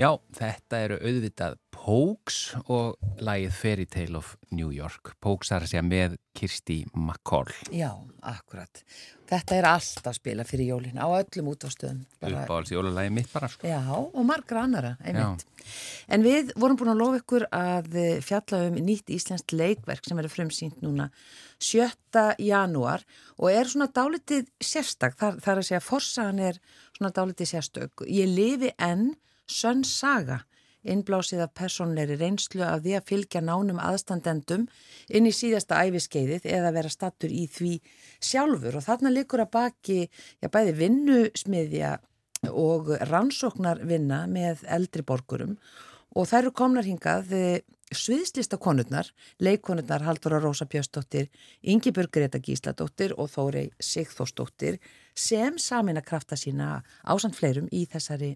S2: Já, þetta eru auðvitað Pokes og lagið Fairy Tale of New York. Pokes er að segja með Kirsti McCall.
S1: Já, akkurat. Þetta er alltaf spila fyrir jólin á öllum útástöðum.
S2: Uppáhalds jólulagi mitt bara sko.
S1: Já, og margra annara, einmitt. En við vorum búin að lofa ykkur að eh, fjalla um nýtt íslenskt leikverk sem eru frumsýnt núna 7. janúar og er svona dálitið sérstak, þar, þar að segja forsagan er svona dálitið sérstök. Ég lifi enn sönn saga innblásið af personleiri reynslu af því að fylgja nánum aðstandendum inn í síðasta æfiskeiðið eða vera stattur í því sjálfur. Og þarna likur að baki já, bæði vinnusmiðja og rannsóknarvinna með eldri borgurum. Og þær eru komnar hingað sviðslista konurnar, leikonurnar Halldóra Rósa Björsdóttir, Ingebjörg Greta Gísladóttir og Þórei Sigþórsdóttir sem samin að krafta sína ásand fleirum í þessari,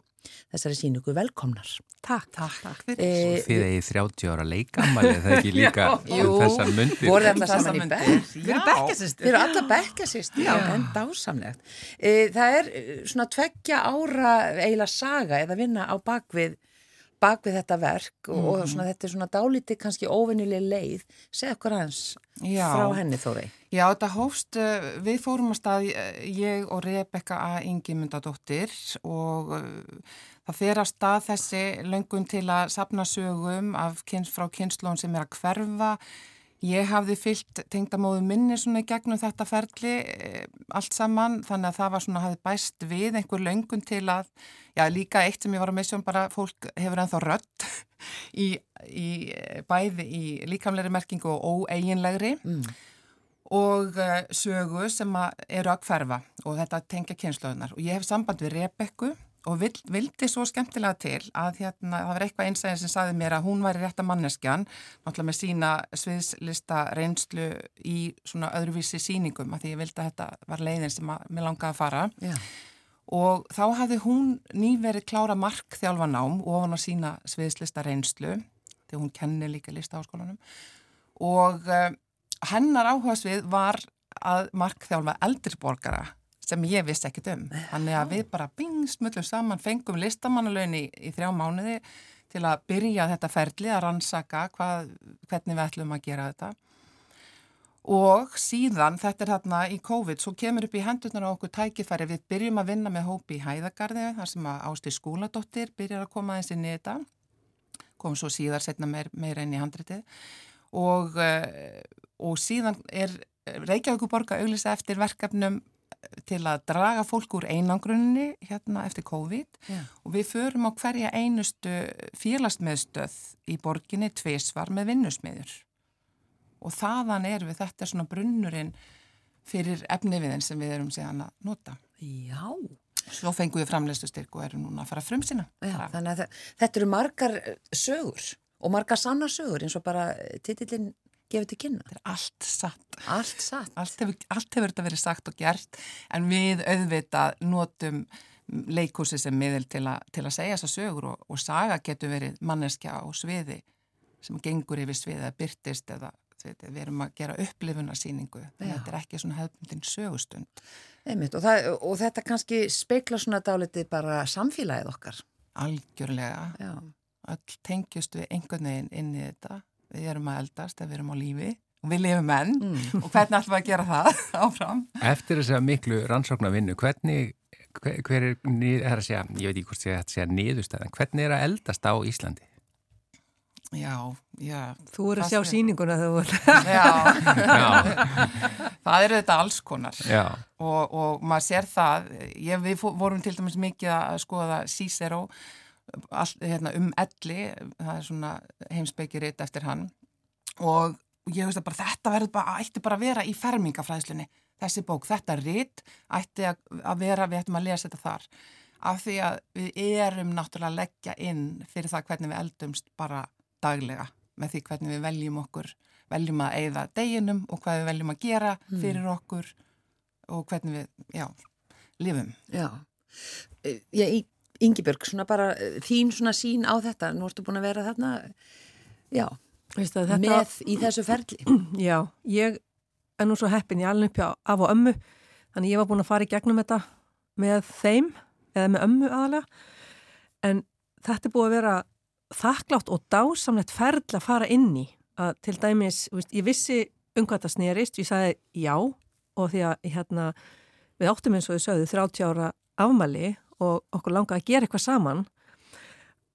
S1: þessari síningu velkomnar. Takk.
S9: Takk, takk fyrir.
S2: Svo þið eigið 30 ára leikamæli, það er ekki [laughs] líka
S1: Jú,
S2: um þessar myndir.
S1: voruð þetta saman í bekk?
S9: Við erum bekkjasystur.
S1: Við erum alla bekkjasýst, já, en dásamlegt. E, það er e, svona tveggja ára eiginlega saga eða vinna á bakvið bakvið þetta verk og, og svona, þetta er svona dálítið kannski óvennileg leið. Segð okkur hans
S9: Já.
S1: frá henni Þórei.
S9: Já, þetta hófst, uh, við fórum að stað, uh, ég og Rebecca A. Ingimundadóttir og uh, það fer að stað þessi löngun til að sapna sögum af kyns, frá kynnslón sem er að hverfa. Ég hafði fyllt tengdamóðu minni svona í gegnum þetta ferli eh, allt saman þannig að það var svona, hafði bæst við einhver löngun til að, já líka eitt sem ég var að missa um bara fólk hefur ennþá rött í, í bæði í líkamlegri merkingu og óeiginlegri.
S1: Mm.
S9: og uh, sögu sem eru að hverfa og þetta tengja kynnslöðunar og ég hef samband við Rebekku og vild, vildi svo skemmtilega til að hérna, það var eitthvað einsæðin sem saði mér að hún væri rétta manneskjan náttúrulega með sína sviðslista reynslu í svona öðruvísi síningum að því ég vildi að þetta var leiðin sem að mér langaði að fara.
S1: Já.
S9: og þá hafði hún nýverið klára markþjálfanám ofan að sína sviðslista reynslu því hún kennir líka lista áskólanum og uh, hennar áhugasvið var að markþjálfa eldriborgara sem ég vissi ekkit um. Þannig að við bara bing, smullum saman, fengum listamannalaun í, í þrjá mánuði til að byrja þetta ferli að rannsaka hvað, hvernig við ætlum að gera þetta. Og síðan, þetta er þarna í COVID, svo kemur upp í hendurnar á okkur tækifæri. Við byrjum að vinna með hópi í Hæðagarði, þar sem að Ásti Skúladóttir byrjar að koma aðeins inn í þetta. Kom svo síðar, setna meir, meira inn í handritið. Og, uh, og síðan er Reykjavíkuborga auglisa eftir verkefnum til að draga fólk úr einangrunni hérna eftir COVID
S1: Já.
S9: og við förum á hverja einustu félagsmiðstöð í borginni tvísvar með vinnusmiður og þaðan er við þetta svona brunnurinn fyrir efniviðin sem við erum síðan að nota.
S1: Já.
S9: Svo fengum við framleiðstu styrk og erum núna að fara frum sína.
S1: Já, þannig að þe- þetta eru margar sögur og margar sannar sögur eins og bara titillin gefur til kynna.
S9: Þetta er allt satt.
S1: Allt satt.
S9: Allt hefur, allt hefur þetta verið sagt og gert en við auðvitað notum leikhúsi sem miðil til, a, til að segja þessa sögur og, og saga getur verið manneskja á sviði sem gengur yfir sviði eða byrtist eða við, erum að gera upplifunarsýningu þannig að þetta er ekki svona hefðbundin sögustund
S1: Einmitt, og, það, og þetta kannski speikla svona dálitið bara samfélagið okkar.
S9: algjörlega
S1: Já.
S9: öll tengjust við einhvern veginn inn í þetta við erum að eldast, við erum á lífi og við lifum enn. Og hvernig ætlum við að gera það [laughs] áfram?
S2: Eftir þess að miklu rannsóknarvinnu, hvernig, hver, hver er, er að segja, ég veit ekki hvort segja þetta segja niðurstæðan, hvernig er að eldast á Íslandi?
S9: Já, já.
S10: Þú eru að sjá síninguna þegar þú
S9: Já,
S2: Já, [laughs]
S9: það eru þetta alls konar. Og, og maður sér það, ég, við fó- vorum til dæmis mikið að skoða Cicero all, hérna, um elli, það er svona heimsbyggiritt eftir hann. Og ég veist að bara þetta verður bara, ætti bara að vera í fermingafræðslunni, þessi bók, þetta ritt ætti að, vera, við ættum að lesa þetta þar, af því að við erum náttúrulega að leggja inn fyrir það hvernig við eldumst bara daglega með því hvernig við veljum okkur. Veljum að eigða deginum og hvað við veljum að gera fyrir okkur og hvernig við, já, lifum.
S1: Já. Eh, Ingibjörg, svona bara eh, þín svona sín á þetta, nú ertu búin að vera þarna, já,
S10: þetta,
S1: með í þessu ferli. [clears throat]
S10: Já, ég er nú svo heppin, ég alveg upp hjá af og ömmu, þannig ég var búin að fara í gegnum þetta með þeim, eða með ömmu aðalega, en þetta er búið að vera þakklátt og dásamlegt ferl að fara inn í, að til dæmis, veist, ég vissi um hvað þetta snerist, ég sagði já, og því að hérna, við áttum eins og þau sögðu 30 ára afmæli og okkur langaði að gera eitthvað saman.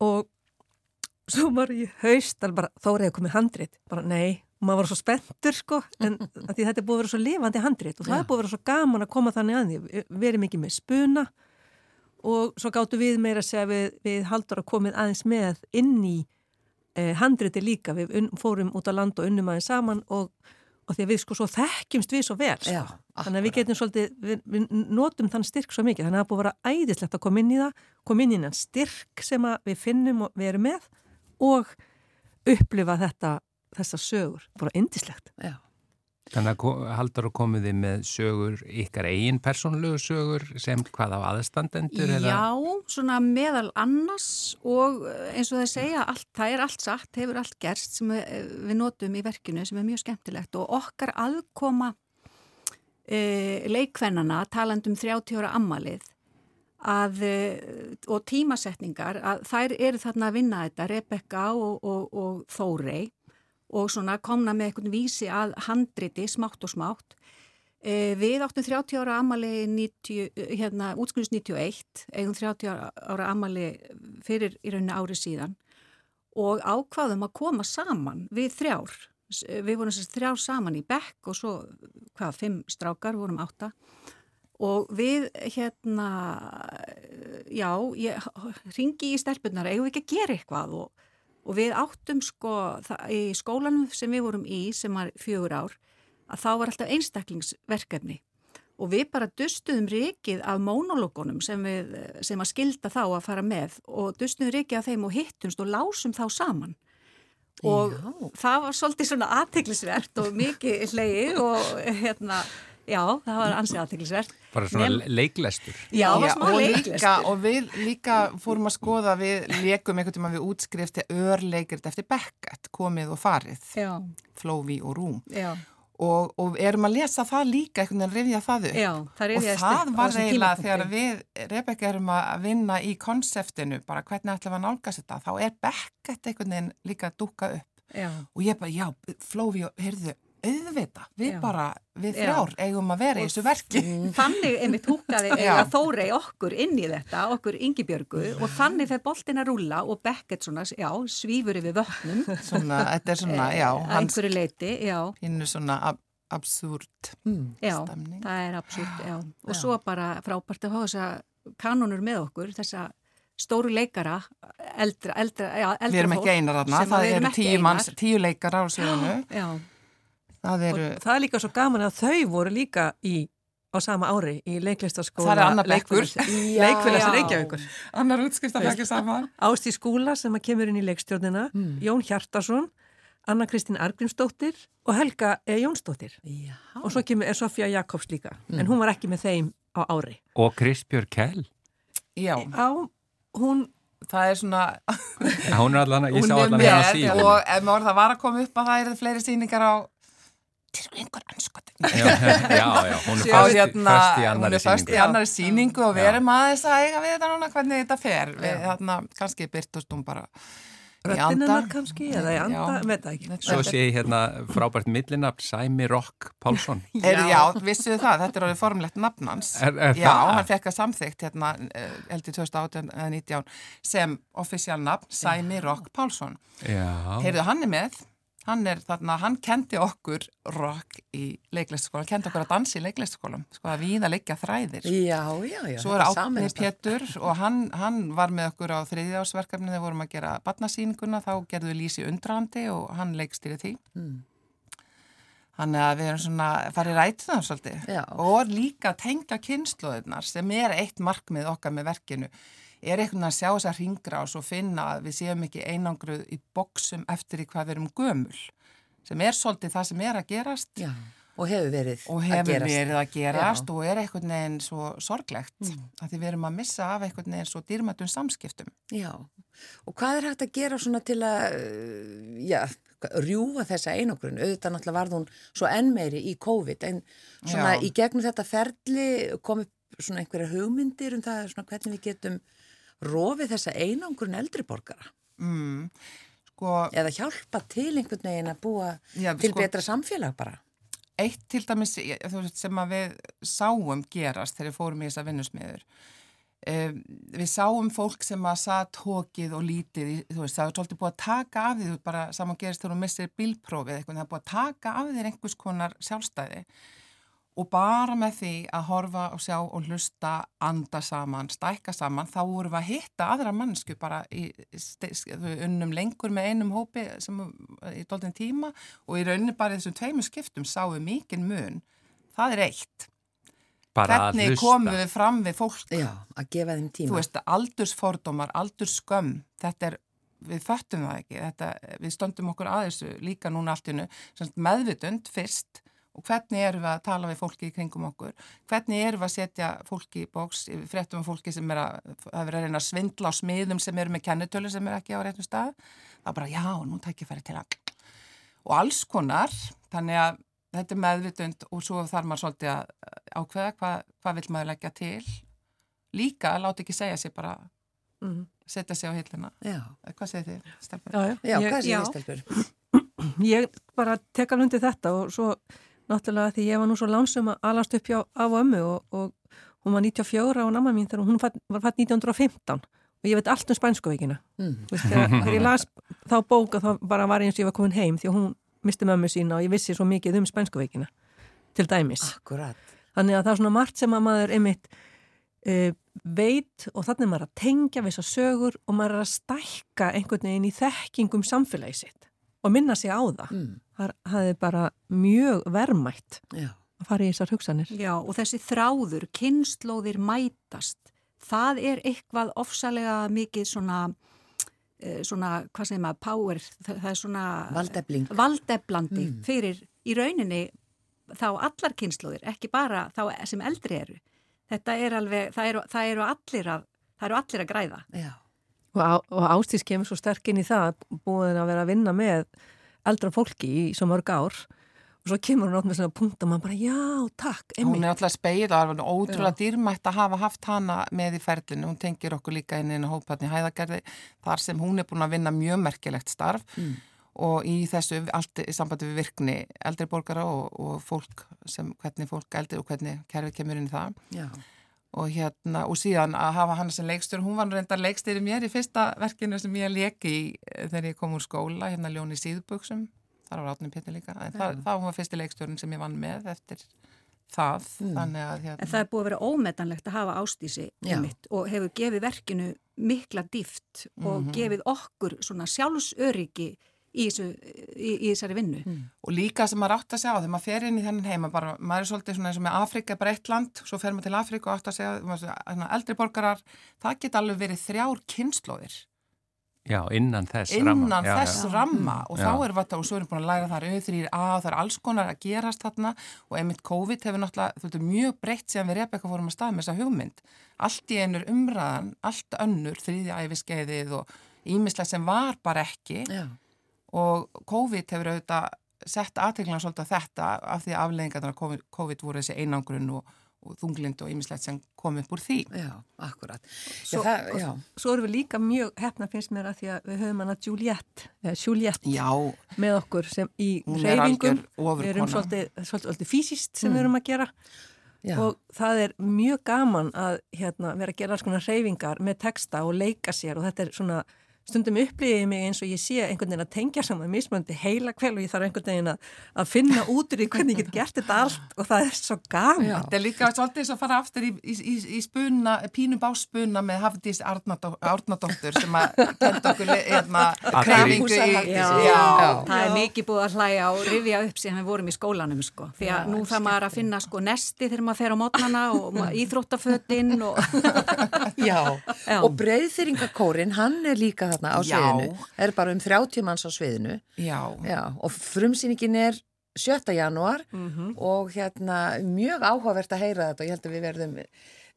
S10: Og svo var ég haust alveg bara þórið að komið handrit. Bara nei, maður var svo spenntur sko en [laughs] þetta er búið að vera svo lifandi handrit og það er búið að vera svo gaman að koma þannig að því. Við- verið mikið með spuna. Og svo gáttu við meira að segja við, við haldur að komið aðeins með inn í eh, handriti líka. Við un, fórum út á land og unnum aðeins saman og, og því að við sko svo þekkjumst við svo vel sko.
S1: Já,
S10: þannig að við getum svolítið, við, við notum þann styrk svo mikið, þannig að það búið að vera æðislegt að koma inn í það, koma inn í þann styrk sem við finnum og við erum með og upplifa þetta, þessa sögur, bara indislegt.
S1: Já.
S2: Þannig að haldar og komiði með sögur, ykkar eigin persónulegu sögur sem hvað á aðstandendur? eða-
S3: Já, svona meðal annars og eh, eins og það segja, allt, það er allt satt, hefur allt gerst sem við, við notum í verkinu sem er mjög skemmtilegt og okkar aðkoma e, leikvennana talandum 30 ára ammalið að, og tímasetningar að þær eru þarna að vinna þetta, Rebecca og, og, og Þórey og svona komna með einhvern vísi að handriti smátt og smátt Eh, Við áttum 30 ára amali 90, hérna, útskrifis 91, eigum 30 ára amali fyrir í rauninni ári síðan og ákvaðum að koma saman við þrjár. Við vorum þess þrjár saman í bekk og svo, hvað, fimm strákar, vorum átta og við hérna, já, ég ringi í stelpunar, eigum við ekki að gera eitthvað og, og við áttum sko í skólanum sem við vorum í, sem var fjögur ár, að þá var alltaf einstaklingsverkefni og við bara dustuðum rikið af mónologunum sem, við, sem að skilda þá að fara með og dustuðum rikið af þeim og hittumst og lásum þá saman og
S1: Já.
S3: það var svolítið svona aðteglisvert og mikið hlegið og hérna, já, það var ansið aðteglisvert.
S2: Bara svona
S3: Nem-
S2: Nem... leiklestur.
S3: Já, það var smá
S9: og,
S3: leiklestur.
S9: og við líka fórum að skoða, við leikum einhvern tíma við útskrifti örleikrit eftir Beckett, komið og farið,
S3: Já,
S9: Flóvi og Rúm.
S3: já,
S9: Og, og erum að lesa það líka, einhvern veginn rifja það upp.
S3: já, það
S9: Og það var eiginlega þegar við, Rebecca, erum að vinna í konseptinu, bara hvernig ætlum við að nálgast þetta, þá er Beckett einhvern veginn líka að dúka upp.
S3: Já,
S9: Og ég bara, já, Flóvi og, heyrðu, auðvita, við
S11: Já.
S9: bara, við
S11: Já.
S9: þrjár eigum að vera í þessu verki. [laughs]
S11: Þannig einmitt húkaði
S9: Já.
S11: eiga Þórei okkur inn í þetta, okkur Ingibjörgu og þannig fer boltin að rúlla og Beckett svona, já, svífur yfir vötnum. [laughs]
S9: Svona, þetta er svona, já,
S11: Að
S9: hans
S11: leiti, já.
S9: hinnu svona ab absúrt
S11: Já,
S9: stemning.
S11: það er absúrt, já. Og svo bara frábært að hafa þessa kanonur með okkur, þessa stóru leikara, eldra, eldra, já, eldra
S9: Við erum ekki
S11: fólk
S9: einar þarna, það eru tíu tíu leikara á sviðinu.
S11: Já,
S9: Það eru,
S10: Og það er líka svo gaman að þau voru líka í, á sama ári í leiklistaskóla.
S9: Það er annar bekkur.
S10: Leikfélags-. [laughs] Reykjavíkur.
S9: annar útskrift að fækja saman.
S10: Ástí Skúla sem að kemur inn í leikstjórnina,
S1: Mm.
S10: Jón Hjartarsson, Anna Kristín Argrímsdóttir og Helga E. Jónsdóttir.
S1: Já.
S10: Og svo kemur er Sofía Jakobs líka, en hún var ekki með þeim á ári.
S2: Og Kristbjörg Kell.
S9: Já,
S10: Á, hún,
S9: það er svona,
S2: Hún er allan, ég sá allan hérna síðan.
S9: og ef maður það var að koma upp að það eru fleiri sýningar á, til einhver anskot.
S2: Já, já, já, hún er
S9: Á
S2: föst,
S9: hérna,
S2: í
S9: hún
S2: annari
S9: er föst í annari sýningu og við erum aðeins að eiga við þetta núna hvernig þetta fer. Við, hérna, kannski byrtust hún bara í
S10: röttin
S9: anda.
S10: hennar kannski, eða í anda, með það ekki.
S2: Svo sé ég hérna frábært millinafn Sæmi Rock Pálsson. [laughs]
S9: Er, já, vissuðu það, þetta er orðið formlegt nafn hans.
S2: Er- er
S9: já,
S2: það?
S9: hann fekk að samþygt hérna, eh, held í 2018 eða 19 sem offisjál nafn, Sæmi Rock Pálsson.
S2: Já.
S9: Heyrðu, hann er með, hann er þarna, hann kendi okkur rock í leiklistaskóla, hann kendi okkur að dansa í leiklistaskólam, sko að víða leikja þræðir.
S1: Já, já, já.
S9: Svo er Átni. Pétur og hann, hann var með okkur á þriðjásverkefni þegar vorum að gera barnasýninguna, þá gerðu við Lísi undrandi og hann leikstýri því.
S1: Mm.
S9: Þannig að við erum svona farið rætið það svolítið
S1: Já.
S9: og líka tengja kynnslóðunar sem er eitt markmið okkar með verkinu er einhvern veginn að sjá þess að ringra og svo finna að við séum ekki einangruð í boksum eftir í hvað við erum gömul sem er svolítið það sem er að gerast
S1: Já, og hefur verið
S9: og
S1: að
S9: hefur
S1: gerast.
S9: verið að gerast og er einhvern veginn svo sorglegt mm. að því við erum að missa af einhvern veginn svo dýrmættum samskiptum.
S1: Já, og hvað er hægt að gera svona til að, já, rjúfa þessa einogrun? Auðvitað náttúrulega varð hún svo enn meiri í COVID, en svona
S9: Já.
S1: í gegnum þetta ferli kom upp svona einhverja hugmyndir um það, svona hvernig við getum rofið þessa einogrun eldri borgara?
S9: Mm. Sko,
S1: Eða hjálpa til einhvern veginn að búa
S9: Já,
S1: til
S9: sko-
S1: betra samfélag bara?
S9: eitt til dæmis veist, sem við sáum gerast þegar við fórum í þessa vinnusmiður um, við sáum fólk sem að satt hókið og lítið þú veist, það er svolítið búið að taka af því þú bara saman gerist þegar þú missir bílprófið eitthvað, það er búið að taka af þér einhvers konar sjálfstæði og bara með því að horfa og sjá og hlusta, anda saman, stækka saman, þá vorum við að hitta aðra mannsku bara í, unnum lengur með einum hópi sem í doldin tíma og í rauninni bara í þessum tveimur skiptum sáum við mikinn mun. Það er eitt.
S2: Bara að
S9: Hvernig komum við fram við fólk?
S1: Já, að gefa þeim tíma.
S9: Þú veist, aldursfordómar, aldursskömm, þetta er, við föttum það ekki, þetta, við stöndum okkur að þessu líka núna allt innu, meðvitund fyrst og hvernig erum við að tala við fólki í kringum okkur, hvernig erum við að setja fólki í bóks, fréttum um fólki sem er að, að vera að reyna að svindla á smiðum sem eru með kennitölu sem er ekki á réttum stað, það er bara já, nú tækir færi til að og alls konar, þannig að þetta er meðvitund og svo þarf maður svolítið að ákveða hvað, hvað vil maður leggja til líka, láta ekki segja sér bara
S10: Mhm.
S9: setja sig á hillina
S1: Já,
S9: hvað segir þið, Stelbjörn?
S10: Já, já.
S1: já hvað
S11: já.
S1: þið stelpur? [clears throat]
S10: Ég bara tek alveg undir þetta og svo náttúrulega því ég var nú svo lánsum að alast upp hjá af og ömmu og, og hún var 94 á namma mín þegar hún fætt- var fætt 1915 og ég veit allt um spænskuveikina.
S1: Mm.
S10: Þú veist, Þegar, þegar ég las þá bóka þá bara var ég eins og ég var komin heim því að hún misti mömmu sína og ég vissi svo mikið um spænskuveikina til dæmis.
S1: Akkurat.
S10: Þannig að það er svona margt sem að maður einmitt uh, veit og þannig er maður að tengja við þessar sögur og maður er að stækka einhvern veginn í þekkingum samfélagi sitt og minna sig á það.
S1: Mm.
S10: Það hafði bara mjög vermætt
S1: Já.
S10: að fara í þessar hugsanir.
S11: Já, og þessi þráður, kynnslóðir mætast, það er eitthvað ofsalega mikið svona, eh, svona, hvað segir maður, power, það, er svona...
S1: Valdefling.
S11: Valdeflandi
S1: Mm.
S11: fyrir í rauninni þá allar kynnslóðir, ekki bara þá sem eldri eru. Þetta er alveg, það eru, það eru, allir, að, það eru allir að græða.
S1: Já.
S10: Og, á, og Ástís kemur svo sterk inn í það búin að vera að vinna með eldra fólki í svo mörg ár og svo kemur hún átt með svona punkt og maður bara já, takk,
S9: Hún
S10: einmitt.
S9: er alltaf speið og er ótrúlega dýrmætt að hafa haft hana með í ferlinu. Hún tengir okkur líka inn í hópatni hæðagerði þar sem hún er búin að vinna mjög merkilegt starf og í þessu allt í sambandi við virkni eldri borgara og, og fólk sem hvernig fólk eldri og hvernig kerfið kemur inn í það
S1: Já.
S9: Og hérna og síðan að hafa hann sem leikstur hún var reyndar leikstýri mér í fyrsta verkinu sem ég leki í eh, þegar ég kom úr skóla hérna Ljón í síðbuksum þar var átnum pétur líka. En það, það var fyrsti leikstjórn sem ég vann með eftir það. Þannig að hérna,
S3: En það er búið að vera ómetanlegt að hafa ástísi einmitt og hefur gefið verkinu mikla dýft og
S9: Mhm.
S3: gefið okkur svona sjálfsöryggi í, þessu, í, í þessari vinnu.
S9: og líka sem maður átt að segja á þegar maður fer inn í þennan heima bara, maður er svolítið svona eins og með Afrika bara eitt land, svo fer maður til Afrika og átt að segja svona, eldri borgarar, það geta alveg verið þrjár kynnslóðir
S2: Já, innan þess
S9: innan
S2: ramma. Já,
S9: þess
S2: já.
S9: ramma og þá
S2: Já.
S9: erum við þetta og svo erum við búin að læra þar auðvitað A og það er alls konar að gerast þarna og einmitt COVID hefur náttúrulega þú veit, mjög breytt síðan við Rebecca fórum að stað með þessa hugmynd allt í einur umræðan, allt önnur þriðja æfiskeiðið og ímislega sem var bara ekki
S1: Já.
S9: Og COVID hefur auðvitað sett aðteglan svolítið á þetta af því að afleggingarnar af COVID, COVID voru þessi einangrun og, og þunglind og ímislegt sem kom upp úr því.
S1: Já, akkurat.
S8: Svo,
S1: já, það, já.
S8: svo erum við líka mjög hefna finnst mér að því að við höfum hana Juliette, eh, Juliette
S9: Já,
S8: með okkur sem í reyfingum, við erum svolítið, svolítið fysiskt sem
S1: Mm.
S8: við erum að gera
S1: Já.
S8: og það er mjög gaman að hérna, vera að gera alls konar reyfingar með texta og leika sér og þetta er svona stundum upplýðið mig eins og ég sé einhvern veginn að tengja saman mismöndi heila kvel og ég þarf einhvern veginn að, að finna út úr því hvernig ég get gert þetta allt og það er svo gaman.
S1: Já.
S9: Þetta er líka svolítið eins og að fara aftur í, í, í, í spuna, pínu báspuna með Hafdís Árnadóttur sem að kenda okkur hérna, kreyfingu í...
S3: Já,
S1: Já.
S3: það er mikið búið að hlæja og rifja upp síðan við vorum í skólanum sko. Því að nú það maður að finna sko nesti þegar maður fer á mótnana og ma- íþróttafötin og [laughs]
S1: Já.
S3: Já.
S1: og breyðþyringakórin, hann er líka þarna á
S9: Já.
S1: sviðinu. Það er bara um 30 manns á sviðinu.
S9: Já,
S1: Já, og frumsýningin er 7. janúar
S8: Mhm.
S1: og hérna mjög áhugavert að heyra þetta og ég held að við verðum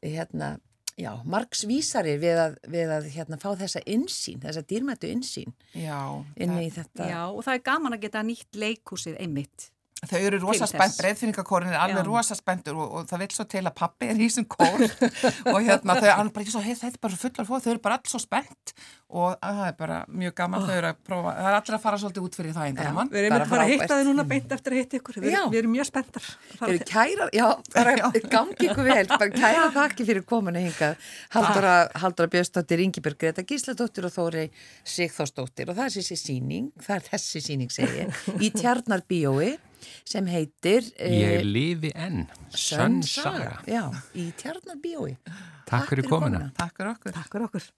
S1: hérna, já, margsvísari við að, við að hérna fá þessa insýn, þessa dýrmættu insýn
S9: já.
S1: inn í þetta.
S3: Já, og það er gaman að geta nýtt leikhúsið einmitt.
S9: Þau eru rosa spennt,
S3: þess.
S9: breyðfinningakórin er alveg
S3: Já.
S9: rosa spenntur og, og það vil svo til að pappi er í þessum kór [laughs] og hérna þau hann bara, svo, hey, þetta er bara fullar fóð, þau eru bara alls svo spennt og að, það er bara mjög gaman, þau eru að prófa, það er allir að fara svolítið út fyrir það einn
S1: Já.
S9: gaman.
S8: Við erum
S1: Bara
S8: að fara að hitta þið núna beint eftir að hitta ykkur. Við, við erum mjög spenntar. að fara
S1: Eru
S8: til-
S1: kærar, já, bara [laughs] gangi ykkur vel, bara kæra þakki fyrir kominu hingað, Haldura, Haldura Björnsdóttir, Ingibjörg Greta Gísladóttir og Þóri Sigþórsdóttir og það er þessi síning, það er þessi síning segi ég, í Tjarnarbíói sem heitir
S2: Ég lifi enn, sönn saga.
S1: Já, í Tjarnarbíói.
S2: Takk fyrir komuna.
S9: Takk fyrir okkur.
S8: Takk fyrir okkur.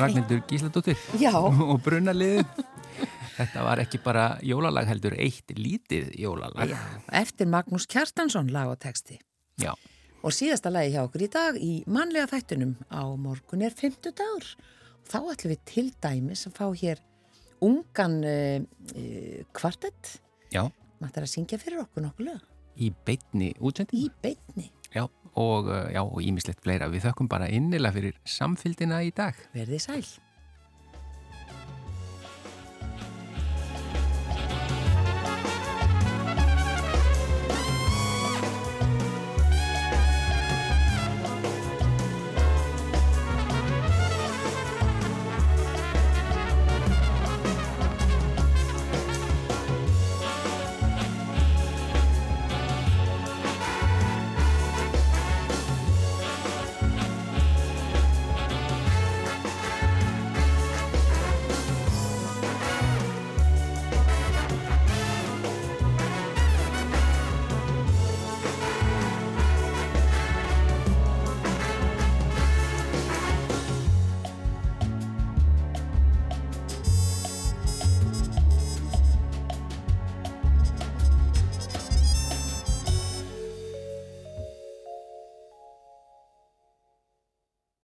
S2: Ragnhildur Gísladóttir. Og Brunalið Þetta var ekki bara jólalag heldur, eitt lítið jólalag.
S1: Já, Eftir Magnús Kjartansson lag og texti.
S2: Já.
S1: Og síðasta lagi hjá okkur í dag í manlega þættunum á morgun er 50 dagur Þá ætlum við til dæmis að fá hér ungan uh, kvartett.
S2: Já.
S1: Mættar að syngja fyrir okkur nokkuð lög.
S2: Í beitni útsending.
S1: Í beitni.
S2: Já, og, ímislegt fleira. Við þökkum bara innilega fyrir samfylgdina í dag.
S1: Verðið sæl.